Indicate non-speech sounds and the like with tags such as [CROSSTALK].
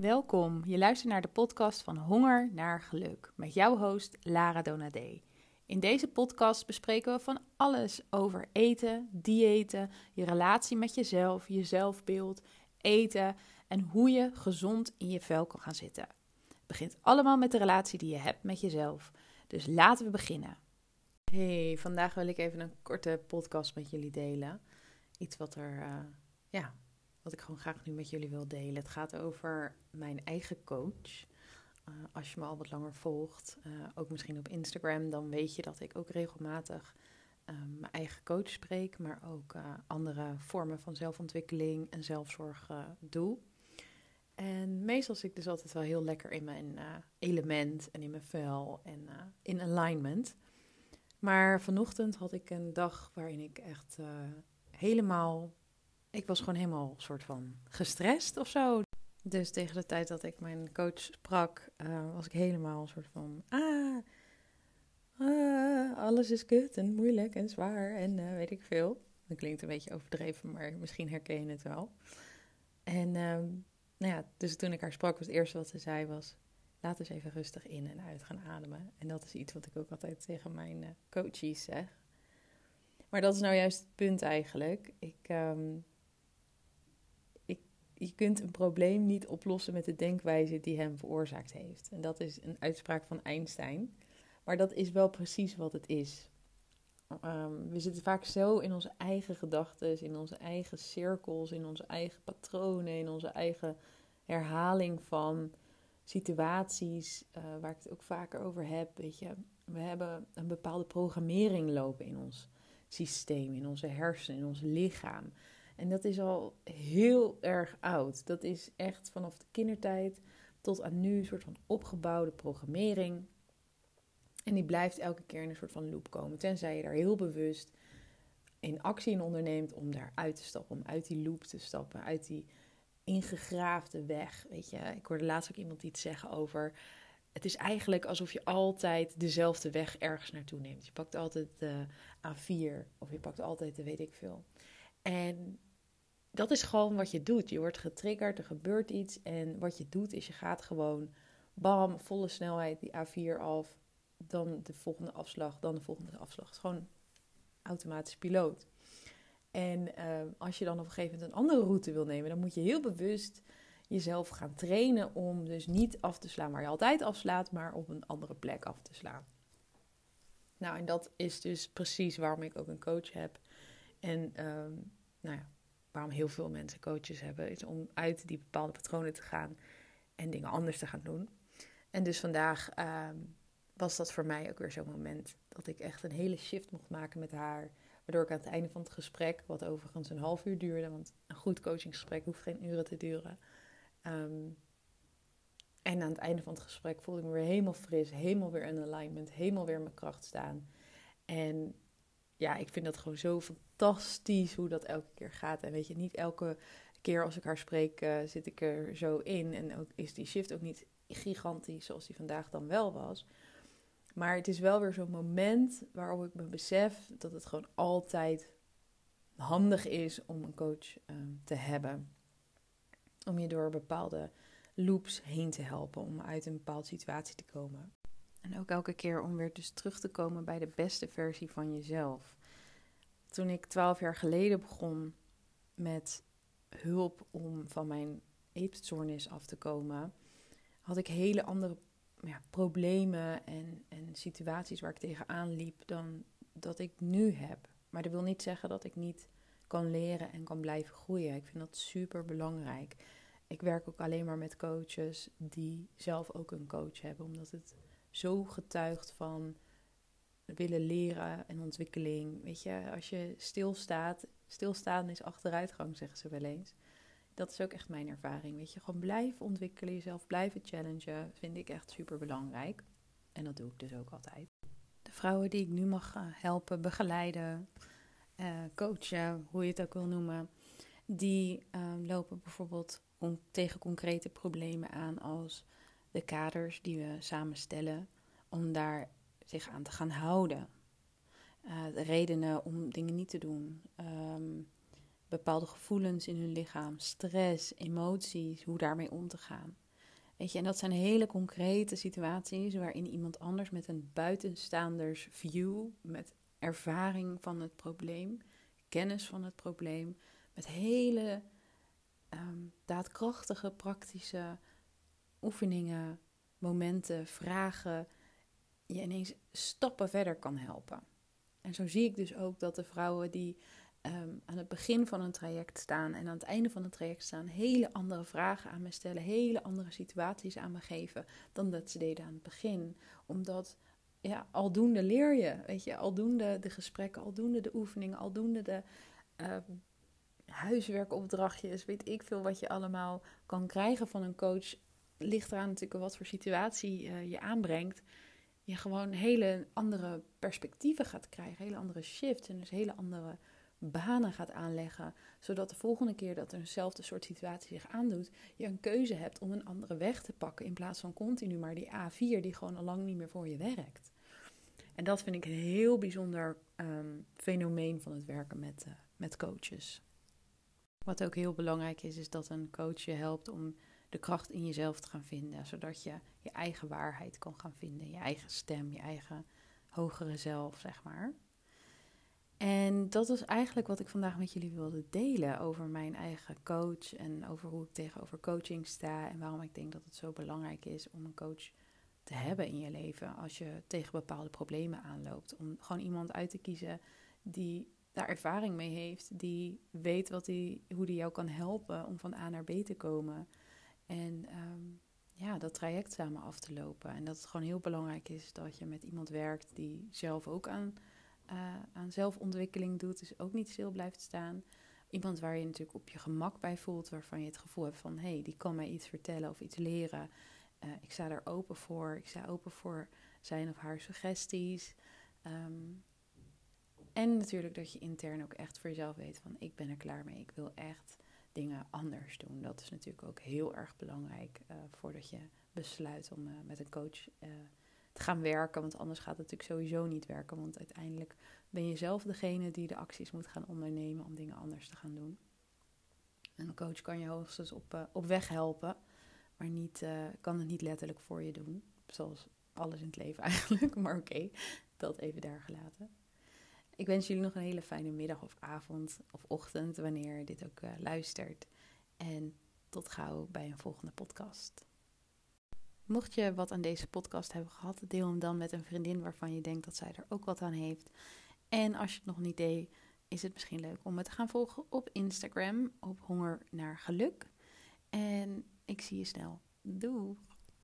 Welkom, je luistert naar de podcast van Honger naar Geluk met jouw host Lara Donadé. In deze podcast bespreken we van alles over eten, diëten, je relatie met jezelf, je zelfbeeld, eten en hoe je gezond in je vel kan gaan zitten. Het begint allemaal met de relatie die je hebt met jezelf. Dus laten we beginnen. Hey, vandaag wil ik even een korte podcast met jullie delen. Iets wat er, uh, ja, wat ik gewoon graag nu met jullie wil delen. Het gaat over mijn eigen coach. Uh, als je me al wat langer volgt, uh, ook misschien op Instagram, dan weet je dat ik ook regelmatig uh, mijn eigen coach spreek, maar ook andere vormen van zelfontwikkeling en zelfzorg doe. En meestal zit ik dus altijd wel heel lekker in mijn element en in mijn vel en in alignment. Maar vanochtend had ik een dag waarin ik echt helemaal ik was gewoon helemaal soort van gestrest of zo. Dus tegen de tijd dat ik mijn coach sprak, uh, was ik helemaal een soort van. Ah, ah, alles is kut en moeilijk en zwaar en uh, weet ik veel. Dat klinkt een beetje overdreven, maar misschien herken je het wel. En uh, nou ja, dus toen ik haar sprak, was het eerste wat ze zei was... laat eens even rustig in en uit gaan ademen. En dat is iets wat ik ook altijd tegen mijn uh, coaches zeg. Maar dat is nou juist het punt eigenlijk. Ik, um, je kunt een probleem niet oplossen met de denkwijze die hem veroorzaakt heeft. En dat is een uitspraak van Einstein. Maar dat is wel precies wat het is. Um, we zitten vaak zo in onze eigen gedachten, in onze eigen cirkels, in onze eigen patronen, in onze eigen herhaling van situaties, uh, waar ik het ook vaker over heb. Weet je, we hebben een bepaalde programmering lopen in ons systeem, in onze hersenen, in ons lichaam. En dat is al heel erg oud. Dat is echt vanaf de kindertijd tot aan nu een soort van opgebouwde programmering. En die blijft elke keer in een soort van loop komen. Tenzij je daar heel bewust in actie in onderneemt om daar uit te stappen. Om uit die loop te stappen. Uit die ingegraafde weg. Weet je, ik hoorde laatst ook iemand iets zeggen over. Het is eigenlijk alsof je altijd dezelfde weg ergens naartoe neemt. Je pakt altijd de A4 of je pakt altijd de weet ik veel. En dat is gewoon wat je doet. Je wordt getriggerd, er gebeurt iets. En wat je doet is je gaat gewoon bam, volle snelheid die A4 af. Dan de volgende afslag, dan de volgende afslag. Het gewoon automatisch piloot. En uh, als je dan op een gegeven moment een andere route wil nemen, dan moet je heel bewust jezelf gaan trainen om dus niet af te slaan waar je altijd afslaat, maar op een andere plek af te slaan. Nou, en dat is dus precies waarom ik ook een coach heb. En um, nou ja, waarom heel veel mensen coaches hebben, is om uit die bepaalde patronen te gaan en dingen anders te gaan doen. En dus vandaag uh, was dat voor mij ook weer zo'n moment dat ik echt een hele shift mocht maken met haar. Waardoor ik aan het einde van het gesprek, wat overigens een half uur duurde, want een goed coachingsgesprek hoeft geen uren te duren. Um, en aan het einde van het gesprek voelde ik me weer helemaal fris, helemaal weer in alignment, helemaal weer in mijn kracht staan. En ja, ik vind dat gewoon zo fantastisch hoe dat elke keer gaat. En weet je, niet elke keer als ik haar spreek, uh, zit ik er zo in. En ook is die shift ook niet gigantisch zoals die vandaag dan wel was. Maar het is wel weer zo'n moment waarop ik me besef dat het gewoon altijd handig is om een coach uh, te hebben. Om je door bepaalde loops heen te helpen, om uit een bepaalde situatie te komen. En ook elke keer om weer dus terug te komen bij de beste versie van jezelf. Toen ik twaalf jaar geleden begon met hulp om van mijn eetstoornis af te komen, had ik hele andere ja, problemen en, en situaties waar ik tegenaan liep dan dat ik nu heb. Maar dat wil niet zeggen dat ik niet kan leren en kan blijven groeien. Ik vind dat super belangrijk. Ik werk ook alleen maar met coaches die zelf ook een coach hebben, omdat het zo getuigt van willen leren en ontwikkeling. Weet je, als je stilstaat, stilstaan is achteruitgang, zeggen ze wel eens. Dat is ook echt mijn ervaring. Weet je, gewoon blijven ontwikkelen, jezelf blijven challengen, vind ik echt super belangrijk. En dat doe ik dus ook altijd. De vrouwen die ik nu mag eh, helpen, begeleiden, uh, coachen, hoe je het ook wil noemen, die uh, lopen bijvoorbeeld tegen concrete problemen aan als de kaders die we samenstellen, om daar zich aan te gaan houden. Uh, de redenen om dingen niet te doen. Um, bepaalde gevoelens in hun lichaam, stress, emoties, hoe daarmee om te gaan. Weet je, en dat zijn hele concrete situaties waarin iemand anders met een buitenstaanders view, met ervaring van het probleem, kennis van het probleem, met hele ehm, daadkrachtige, praktische oefeningen, momenten, vragen, je ineens stappen verder kan helpen. En zo zie ik dus ook dat de vrouwen die Ehm, aan het begin van een traject staan en aan het einde van het traject staan, hele andere vragen aan me stellen, hele andere situaties aan me geven dan dat ze deden aan het begin. Omdat, ja, aldoende leer je, weet je, aldoende de gesprekken, aldoende de oefeningen, aldoende de uh, huiswerkopdrachtjes, weet ik veel wat je allemaal kan krijgen van een coach. Ligt eraan natuurlijk wat voor situatie uh, je aanbrengt. Je gewoon hele andere perspectieven gaat krijgen, hele andere shifts en dus hele andere banen gaat aanleggen, zodat de volgende keer dat er eenzelfde soort situatie zich aandoet, je een keuze hebt om een andere weg te pakken in plaats van continu maar die A4 die gewoon al lang niet meer voor je werkt. En dat vind ik een heel bijzonder ehm, fenomeen van het werken met, uh, met coaches. Wat ook heel belangrijk is, is dat een coach je helpt om de kracht in jezelf te gaan vinden, zodat je je eigen waarheid kan gaan vinden, je eigen stem, je eigen hogere zelf, zeg maar. En dat was eigenlijk wat ik vandaag met jullie wilde delen over mijn eigen coach en over hoe ik tegenover coaching sta en waarom ik denk dat het zo belangrijk is om een coach te hebben in je leven als je tegen bepaalde problemen aanloopt. Om gewoon iemand uit te kiezen die daar ervaring mee heeft, die weet wat die, hoe die jou kan helpen om van A naar B te komen. En ehm, ja, dat traject samen af te lopen. En dat het gewoon heel belangrijk is dat je met iemand werkt die zelf ook aan uh, aan zelfontwikkeling doet, dus ook niet stil blijft staan. Iemand waar je natuurlijk op je gemak bij voelt, waarvan je het gevoel hebt van hé, hey, die kan mij iets vertellen of iets leren. Uh, ik sta daar open voor. Ik sta open voor zijn of haar suggesties. Um, en natuurlijk dat je intern ook echt voor jezelf weet van ik ben er klaar mee. Ik wil echt dingen anders doen. Dat is natuurlijk ook heel erg belangrijk uh, voordat je besluit om uh, met een coach gaan werken. Want anders gaat het natuurlijk sowieso niet werken. Want uiteindelijk ben je zelf degene die de acties moet gaan ondernemen om dingen anders te gaan doen. Een coach kan je hoogstens op, op weg helpen, maar niet, kan het niet letterlijk voor je doen. Zoals alles in het leven [LAUGHS] eigenlijk. Maar oké, dat even daar gelaten. Ik wens jullie nog een hele fijne middag of avond of ochtend, wanneer dit ook uh, luistert. En tot gauw bij een volgende podcast. Mocht je wat aan deze podcast hebben gehad, deel hem dan met een vriendin waarvan je denkt dat zij er ook wat aan heeft. En als je het nog niet deed, is het misschien leuk om me te gaan volgen op Instagram op Honger naar Geluk. En ik zie je snel. Doei!